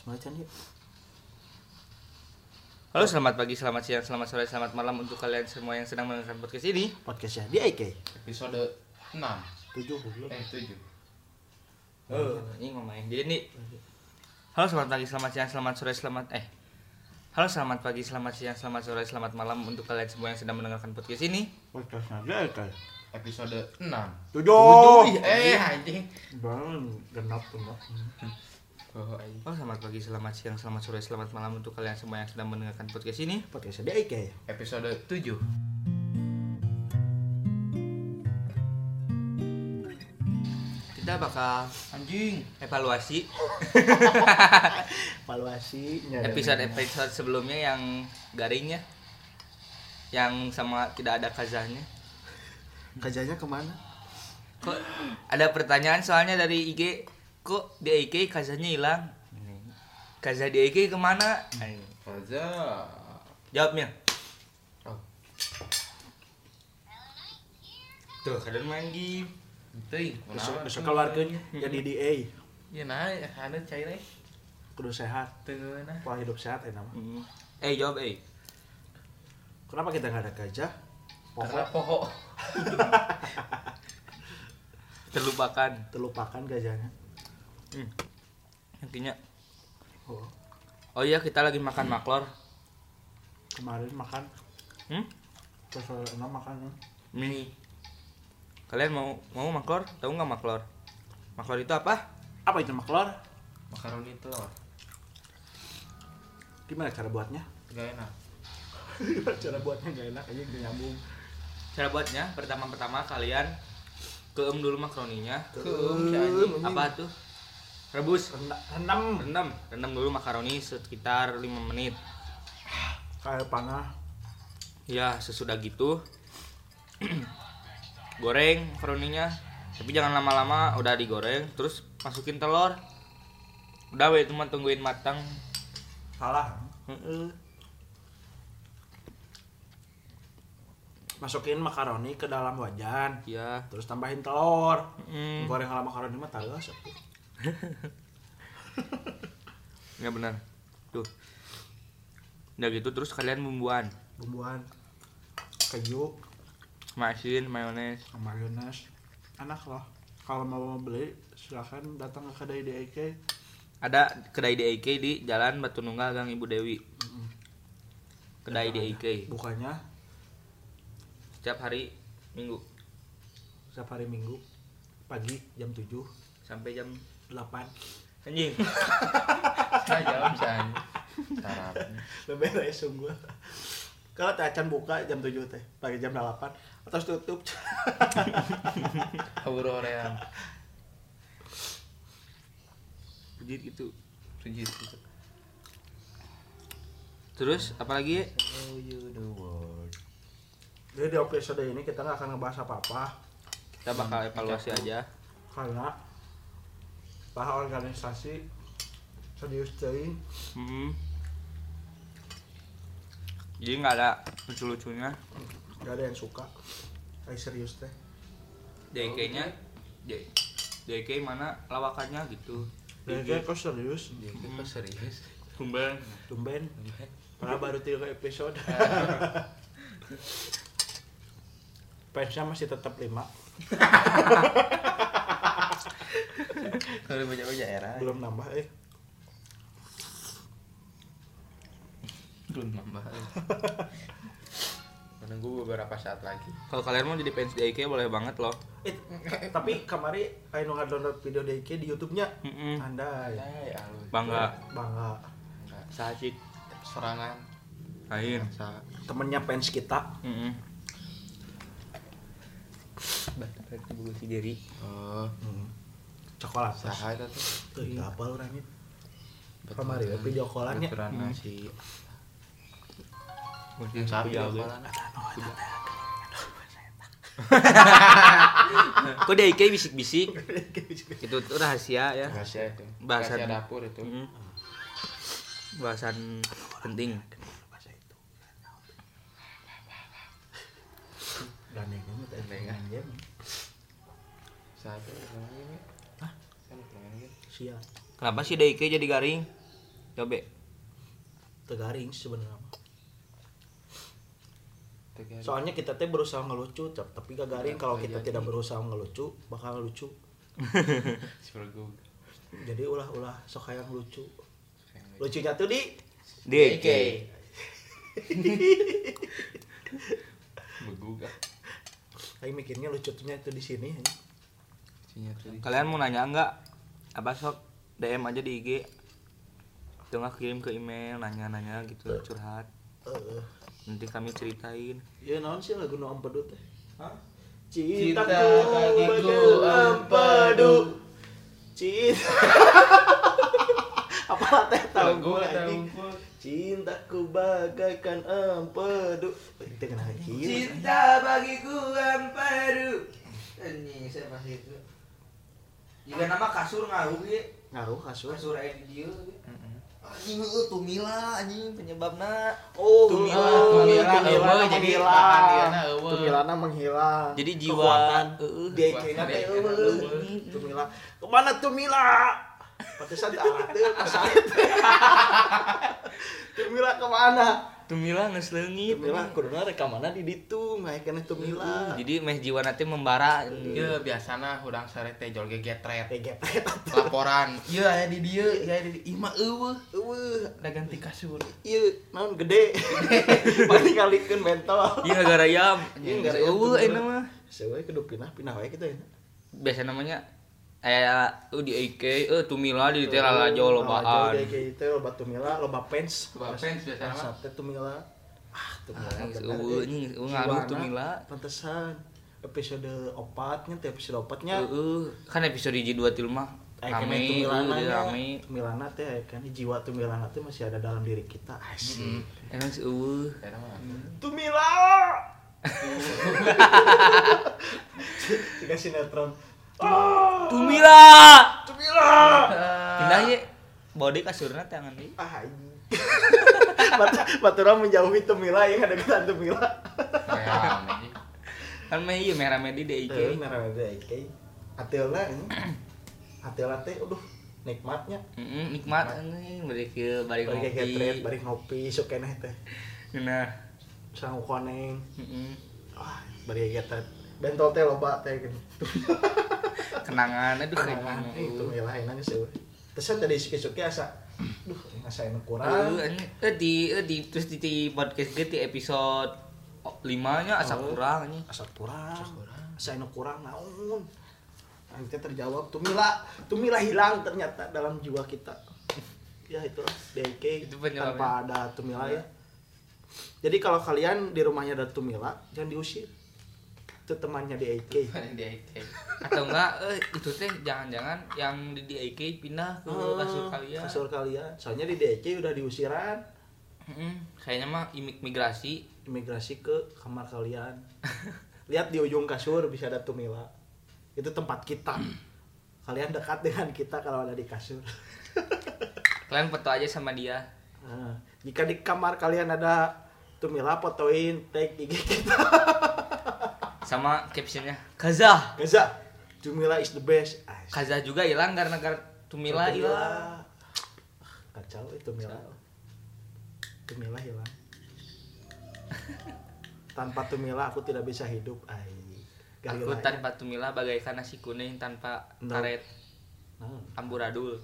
Semacam yuk. Halo, selamat pagi, selamat siang, selamat sore, selamat malam untuk kalian semua yang sedang mendengarkan podcast ini. Podcastnya di IK. episode 6 Tujuh belum. eh 7 Oh, ini ngomongin. Jadi nih, halo, selamat pagi, selamat siang, selamat sore, selamat eh. Halo, selamat pagi, selamat siang, selamat sore, selamat malam untuk kalian semua yang sedang mendengarkan podcast ini. Podcastnya di IK. episode 6 Tujuh. eh anjing Bang, genap tuh. oh Oh, selamat pagi, selamat siang, selamat sore, selamat malam untuk kalian semua yang sedang mendengarkan podcast ini. Podcastnya di IK. episode 7 Kita bakal anjing evaluasi Evaluasi. episode-episode sebelumnya yang garingnya yang sama tidak ada kazahnya Kajanya ke mana? kok ada pertanyaan soalnya dari IG kok di IG kazahnya hilang? Kazah di IG ke mana? Faza jawabnya oh. Tuh kadang main game. Teuing Besok besok keluarkan jadi di A. ya nah ada cair eh Kudu sehat. teu nah. Pola hidup sehat ya nama. Hmm. eh jawab eh. Kenapa kita nggak ada gajah? karena Pokok. Pohon terlupakan. Terlupakan gajahnya. Hmm. intinya Oh, oh iya kita lagi makan maklor kemarin makan. hmm? Terus enam makan. mie kalian mau mau maklor tahu nggak maklor maklor itu apa Apa itu maklor? makaroni telur Gimana cara buatnya? gak enak cara buatnya gak enak aja gak nyambung. cara buatnya pertama-pertama kalian keem dulu makaroninya keum apa tuh rebus Rendam. rendam rendam dulu makaroni sekitar 5 menit Kayak panah. ya sesudah gitu goreng makaroninya tapi jangan lama-lama udah digoreng terus masukin telur udah weh cuma tungguin matang Salah. Masukin makaroni ke dalam wajan. ya Terus tambahin telur. Mm. Goreng ala makaroni mah talas. Ya benar. Tuh. Udah gitu terus kalian bumbuan. Bumbuan. Keju, masin mayones. Mayones. Enak loh. Kalau mau beli silahkan datang ke kedai DIK. ada kedai DIK di Jalan Batu Nunggal Gang Ibu Dewi. Mm-mm. kedai DIK Bukanya setiap hari Minggu. Setiap hari Minggu. Pagi jam 7 sampai jam 8 anjing. Saya jawab anjing. Sarapan lebih dari sungguh. Kalau teh acan buka jam 7 teh pagi jam 8 atau tutup. Aurora Pujit gitu. Pujit gitu. terus apalagi world. jadi di episode ini kita nggak akan ngebahas apa-apa. Kita bakal evaluasi aja. karena bahas organisasi serius cuy. Hmm. jadi nggak ada lucu-lucunya? Gak ada yang suka. Kayak serius teh. DIK nya? DIK mana lawakannya gitu. Jadi kok serius? Dia kok serius. Tumben. Tumben. Padahal baru tiga episode. Fansnya masih tetap lima Kalau banyak-banyak era. belum nambah eh belum nambah. Menunggu beberapa saat lagi. kalau kalian mau jadi fans DIK boleh banget loh Eh, tapi kemarin Ayo download video DK di YouTube-nya Mm-mm. Anda ya Hai, alus. bangga bangga sahik Serangan. lain temennya fans kita Mm-mm. Oh, coklat saha itu tuh. tuh iya apa orangnya kemarin ya, video callannya Baturan Hmm. si Mungkin sapi callan. Kok DIK bisik-bisik? Itu tuh rahasia ya. Rahasia itu. Bahasan. Rahasia dapur itu. Mm. Bahasan penting. Gandeng. Satu namanya. Kenapa sih DIK jadi garing? coba. Tegaring sebenarnya. Soalnya kita teh berusaha ngelucu tap- tapi gak garing. Nggak- kalau nggak kita jadi. tidak berusaha ngelucu bakal lucu jadi ulah-ulah sok hayang lucu lucunya tuh di DK Begugah. Aing mikirnya lucunya itu di sini. Kalian mau nanya enggak apa sok DM aja di IG atau nggak kirim ke email nanya-nanya gitu curhat. Heeh. nanti kami ceritain. Ya naon sih lagu nu empedu teh? Hah? Cintaku bagiku empedu Cinta. Apa teh tahu gue lagi. Cintaku bagaikan empedu Itu kenapa kieu? cinta bagiku empedu ini saya pasti itu juga nama kasur ngaruh ya Ngaruh kasur kasur aja di dia anjing itu tumila anjing penyebabna Oh, Tumila, oh, tumila, tumila eueuh, jadi eueuh. Tumilana menghilang. Jadi jiwa, Kekuatan eueuh. di kayaknya. Tumila. Ke mana Tumila? Pantesan tak teu kasar. Tumila ke mana? tumila geus leungit Tumila kuduna rekamanna di ditu, nggak kena Tumila. jadi meh jiwa nanti membara Ieu biasana urang sare teh jol gegetret. Tege Laporan. Ieu aya di dieu, ieu aya di. Ima eueuh. eueuh. Da ganti kasur. Ieu naon gede. Paling kalikeun mentol. iya gara yam Ieu gara yam eueuh mah Sewe kudu pinah wae kitu ya. biasa namanya eh uh, di IK eh tumila di teh lalajo lobaan Kayak gitu, loba Tumila, loba fans. Loba fans biasana mah. Sate Tumila. Ah, Tumila. Ah, eh. ini, ngaruh Tumila. Pantesan episode opatnya teh episode opatnya Heeh, kan episode hiji dua tilu mah Aya rame kene Tumilana rame Tumilana teh kan jiwa Tumilana teh masih ada dalam diri kita asik emang eueuh Eta mah. Tumila Tiga sinetron Ah, tumila Tumila pindah ye body kasurna tangan deui ah Batura menjauhi Tumila yang ada dekat Tumila kan meh ieu merah medi di Teu IK merah merah iki. Ateula ini. Ateula teh aduh nikmatnya. Heeh, nikmat anjing bari ke bari Bari kayak getret, ngopi bari ngopi sok keneh teh. nah Sangu koneng. heeh Wah, bari getret. Bentol teh loba teh gitu. kenangan aduh Kenangan itu milah enaknya sih. Terus tadi suki-suki asa duh asa enak kurang. Eh di eh di terus di, di podcast ge di episode 5 nya asa Oh. kurang anjing Asa kurang. Asa enak kurang naon. Nanti terjawab Tumila, Tumila hilang ternyata dalam jiwa kita. Ya itulah DK Itu tanpa ada Tumila ya. Jadi kalau kalian di rumahnya ada Tumila, jangan diusir. Itu temannya dia itu? atau enggak eh itu teh jangan-jangan yang di DIK pindah ke kasur kalian Oh, Kasur kalian. Soalnya di DK udah diusiran Heeh, kayaknya mah imig- migrasi imigrasi ke kamar kalian. Lihat di ujung kasur bisa ada Tumila. Itu tempat kita. Kalian dekat dengan kita kalau ada di kasur. kalian foto aja sama dia Nah, jika di kamar kalian ada Tumila fotoin tag IG kita. sama captionnya Kaza Gaza, Tumila is the best. Kaza juga hilang karena gar Tumila hilang Ah, Kacau itu Tumila. Tumila hilang. Tanpa Tumila aku tidak bisa hidup. Ay, aku ya. tanpa Tumila bagaikan nasi kuning tanpa No. karet Nah, amburadul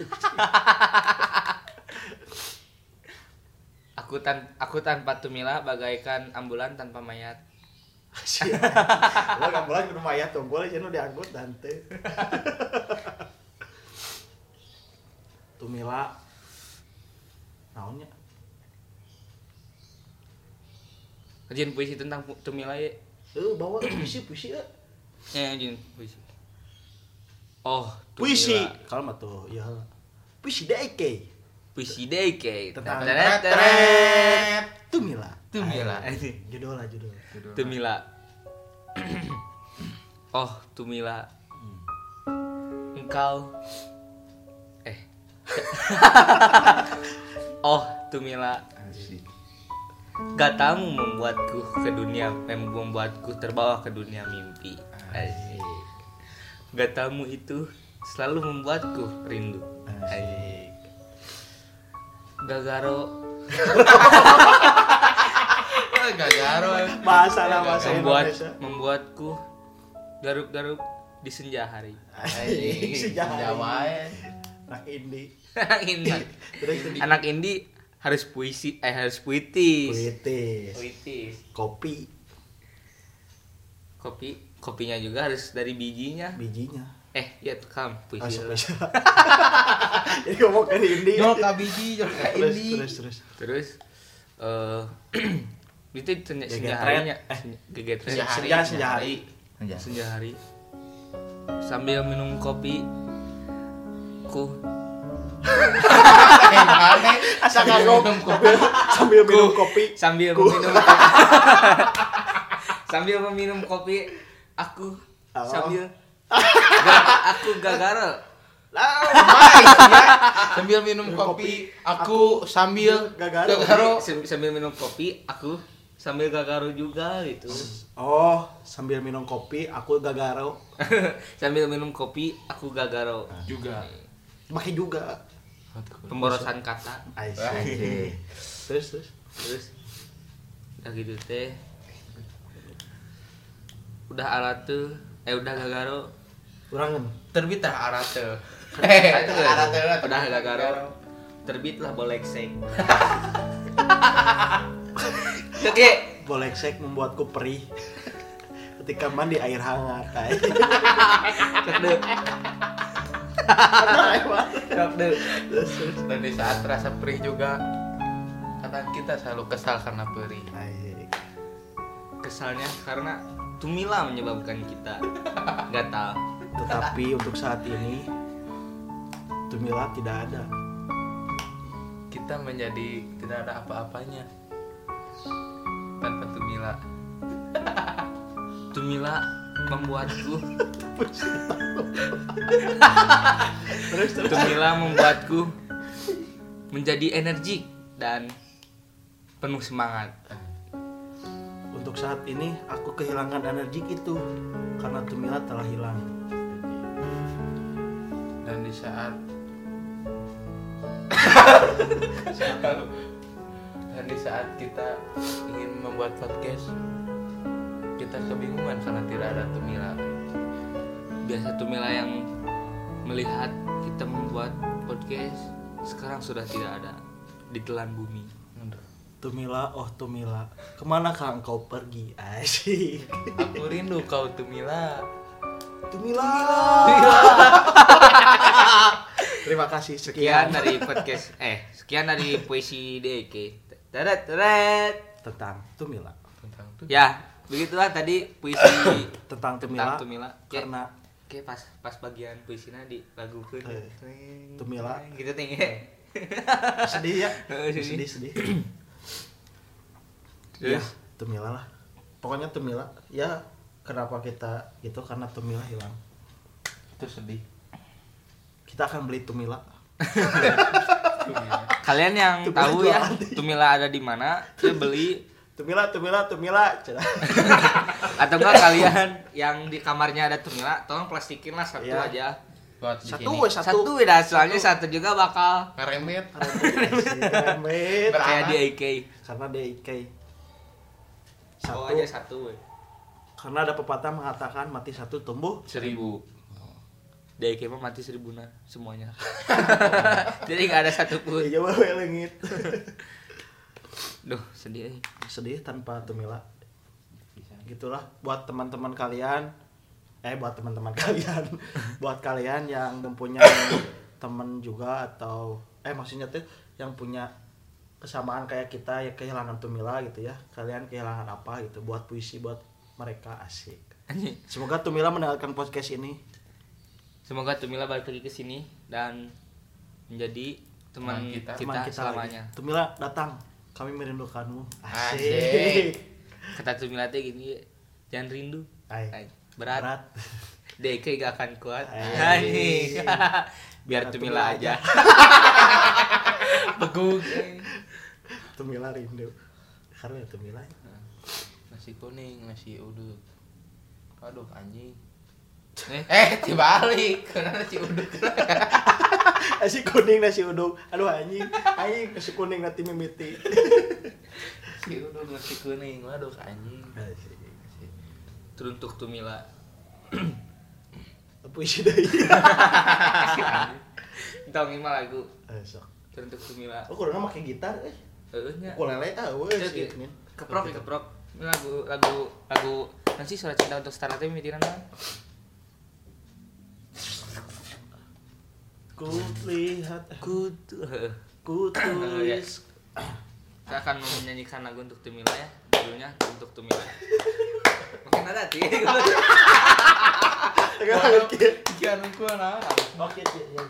aku tan aku tanpa Tumila bagaikan ambulan tanpa mayat Kan ke rumah ya tunggul aja nu diangkut dante. Tumila. Naonnya? Jin puisi tentang Tumila ya Eh, bawa puisi puisi ya. ya Jin puisi oh Puisi. Kalau mah tuh, ya. Puisi DK. puisi kayak Tentang. Tret. Tumila. Tumila. Ay, Judul lah judul. Tumila. oh, Tumila. Engkau eh. oh, Tumila. Katamu membuatku ke dunia mem- membuatku terbawa ke dunia mimpi. Asik. Gatamu itu selalu membuatku rindu. Asik. Gagaro Gak garo. bahasa lah bahasa membuat Indonesia membuatku garuk-garuk di senja hari. Jawa ya. nah ini Anak terus Anak indie harus puisi eh harus puitis. puitis Puitis. kopi Kopi kopinya juga harus dari bijinya. bijinya Eh, ya kam puisi. jadi ngomong ke ini Jol kabiji, jol ka terus indi. terus terus Terus eh itu senja, senja harinya. Eh, Gegetret. senja hari. senja senja hari Senja hari. Sambil minum kopi ku asal Sambil kagok minum kopi. sambil minum kopi sambil Ku. meminum sambil meminum kopi aku sambil aku gagaro lah Sambil minum kopi, aku sambil. Sam- sambil minum kopi aku sambil gagaro juga gitu. Oh sambil minum kopi aku gagaro sambil minum kopi aku gagaro juga. pakai juga. Pemborosan kata. Aisyah terus terus terus. Udah gitu teh. Udah alat tuh. Eh udah gagaro urangan Terbit. Itu kan? Arate udah gagaro terbitlah bolekseng oke. Boleh sek membuatku perih ketika mandi air hangat cek deh cek. Dan di saat rasa perih juga kata kita selalu kesal karena perih. Kesalnya karena Tumila menyebabkan kita gatal. Tetapi untuk saat ini Tumila tidak ada. Kita menjadi tidak ada apa-apanya tanpa Tumila. Tumila membuatku. Terus terus. Tumila membuatku menjadi energik dan penuh semangat. Untuk saat ini aku kehilangan energi itu karena Tumila telah hilang. Dan di saat dan di saat kita ingin membuat podcast kita kebingungan karena tidak ada Tumila. biasa Tumila yang melihat kita membuat podcast sekarang sudah tidak ada di telan bumi. Tumila oh Tumila ke mana kah engkau pergi? Asik. Aku rindu kau Tumila. Tumila. Terima kasih sekian. Sekian dari podcast eh sekian dari puisi DK teret teret. Tentang Tumila. Tentang tuh. ya begitulah tadi puisi. Tentang tentang Tumila, Tumila. Karena Oke pas pas bagian puisinya di lagu ke Eh, Tumila. gitu tinggi sedih ya? Eh, sedih. sedih ya Tumila lah. Pokoknya Tumila. Ya kenapa kita gitu? Karena Tumila hilang. Itu sedih. kita akan beli Tumila kalian yang Tumila tahu ya. Tumila ada di mana ya beli. Tumila Tumila Tumila atau enggak kalian yang di kamarnya ada Tumila tolong plastikin lah satu Iya. aja. Buat di satu satu, satu beda soalnya satu. juga bakal. Remet. Ber- kayak di AK karena dia IK satu satu. aja satu we. karena ada pepatah mengatakan mati satu tumbuh seribu. di AK mah mati seribu nah semuanya. Jadi nggak ada satupun. Ya coba lengit duh sedih sedih tanpa Tumila. Gitulah buat teman-teman kalian eh buat teman-teman kalian. Buat kalian yang mempunyai teman juga atau eh maksudnya tuh yang punya kesamaan kayak kita ya kehilangan Tumila gitu ya. Kalian kehilangan apa gitu buat puisi buat mereka asik. Semoga Tumila mendengarkan podcast ini semoga Tumila balik lagi ke sini dan menjadi teman Teman kita. kita, teman kita selamanya lagi. Tumila datang kami merindukanmu Asik. asik, kata Tumila teh gini jangan rindu Ay, Ay, berat, berat. DK gak akan kuat Ay. Anjing. biar Biar Tumila Tumila aja Begug. Tumila rindu karena Tumila Nasi kuning, nasi uduk. Aduh anjing. Eh, Eh, dibalik. Karena si uduk. nasi kuning nasi uduk aduh anjing anjing nasi kuning nanti mimiti si uduk nasi kuning. Waduh, anjing. teruntuk Tumila. puisi deui Entah gimana lagu Eh, teruntuk Tumila. oh kurang make gitar eh Heeh nya. ukulele ah ya. Keprok ya keprok. Lagu lagu lagu nanti surat cinta untuk Star teh mitiran ku lihat Kutu. Heeh. ku tulis Saya akan menyanyikan lagu untuk Tumila ya. Judulnya untuk Tumila. Mungkin ada sih. oke Jangan gua nah. oke iya iya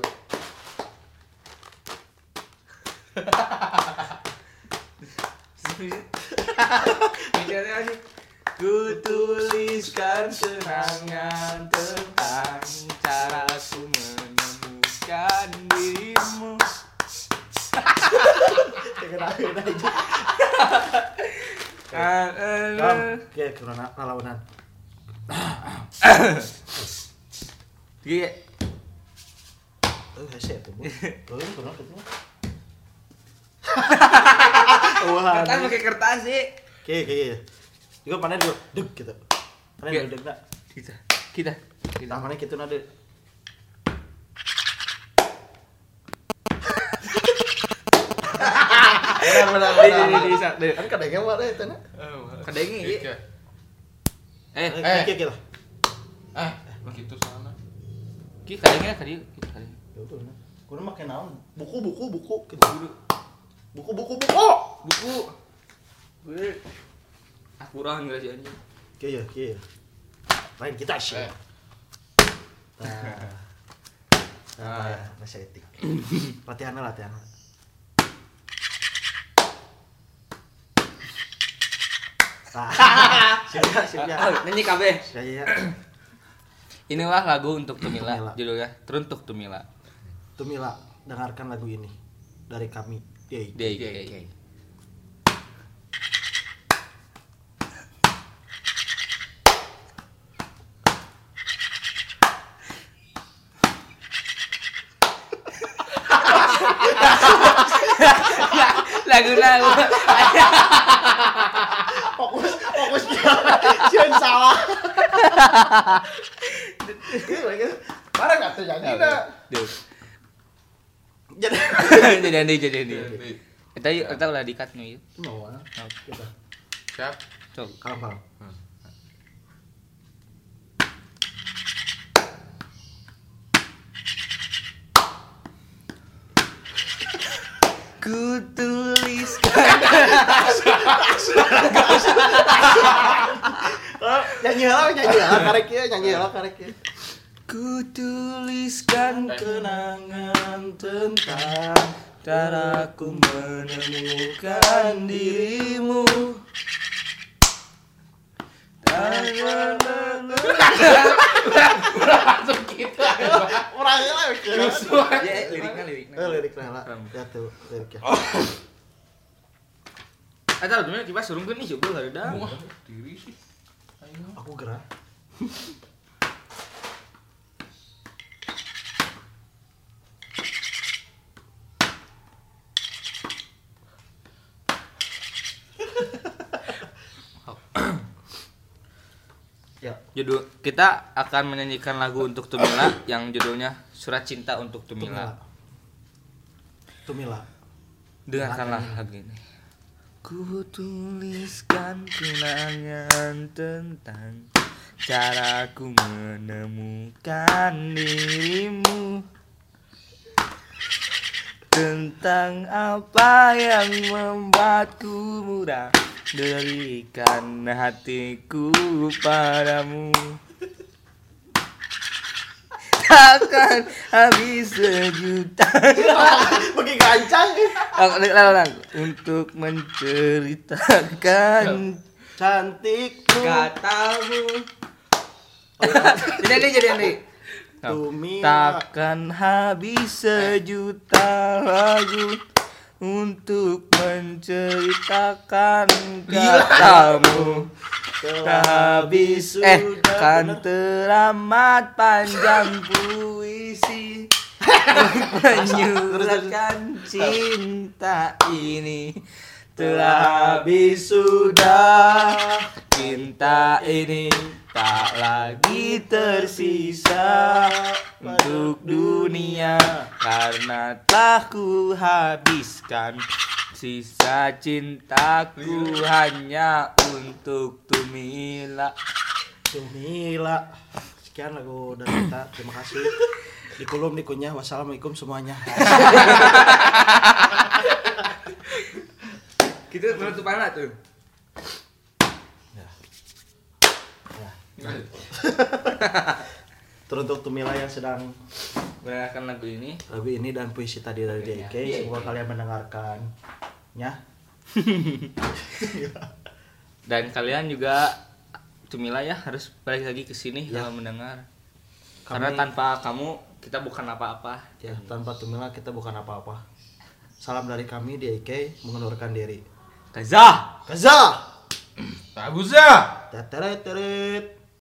Mikirnya sih. Ku tuliskan senangan tentang cara ku menemukan dirimu. kenalin aja. Eh, oke kurang lawanan Iya. tuh wah Kertas pakai kertas sih. oke oke iya. Juga mana dulu. Deg gitu. Mana Iya. deg nak. Kita, kita, kita. kita mana gitu nade benar benar Di, di, di, kan kadangnya mana itu nak Kedengi, iya. Eh, eh Eh. oke lah. Eh, gitu sana. ki kadengnya ka dieu, kita kadeng. ya nah kurang makin naon. Buku buku buku. Gitu dulu buku buku buku. Buku. Gue. Ah, kurang enggak sih anjing. oke ya ya. Lain kita sih. Eh. nah. Nah ya rasa etik. Latihan latihan Nah, siap Oh, nyanyi ya Inilah lagu untuk Tumila, Tumila. judulnya Teruntuk Tumila. Tumila dengarkan lagu ini dari kami Yay. DIY. lagu lagu sian salah. Marah nggak tuh jadi nak? Jadi jadi jadi Jadi, kita kita ulah dikat nih ah. kita Siap. cok kalem kalem. ku tuliskan Oh, nyanyi lah nyanyi lah karek ya nyanyi lah karek ya. ku tuliskan kenangan tentang caraku menemukan dirimu Langsung gitu. Orang lah oke. ya liriknya liriknya Eh lirik lah. Ya tuh liriknya. Ada tuh tiba suruh nih coba nggak ada Wah, diri sih. Ayo. Aku gerah. Ya, Judul kita akan menyanyikan lagu untuk Tumila yang judulnya Surat Cinta untuk Tumila. Tumila. Tumila. Dengarkanlah lagu ini. Ku tuliskan kenangan tentang caraku menemukan dirimu. Tentang apa yang membuatku mudah berikan hatiku padamu takkan habis sejuta. Bagi gancang. Oh, untuk menceritakan Cantikmu. katamu jadi ini jadi ini. Tumila. takkan habis sejuta lagu untuk menceritakan katamu Telah habis eh kan teramat panjang puisi. Menyuratkan cinta ini. Telah habis sudah. Cinta ini tak lagi tersisa untuk dunia. Karena telah ku habiskan sisa cintaku hanya untuk Tumila Tumila. Sekian lagu dari kita. Terima kasih. Di kolom dikunyah. Wassalamualaikum semuanya. kita penutupan lah tuh Teruntuk Tumila yang sedang mendengarkan lagu ini lagu ini dan puisi tadi dari DK. Semoga kalian mendengarkan. Ya. dan kalian juga Tumila ya harus balik lagi ke sini Ya. kalau mendengar Kami- karena tanpa kamu kita bukan apa-apa Ya, tanpa Tumila kita bukan apa-apa. Salam dari kami DK mengundurkan diri. Kazah Kaza. Tabuza. Teteret teret.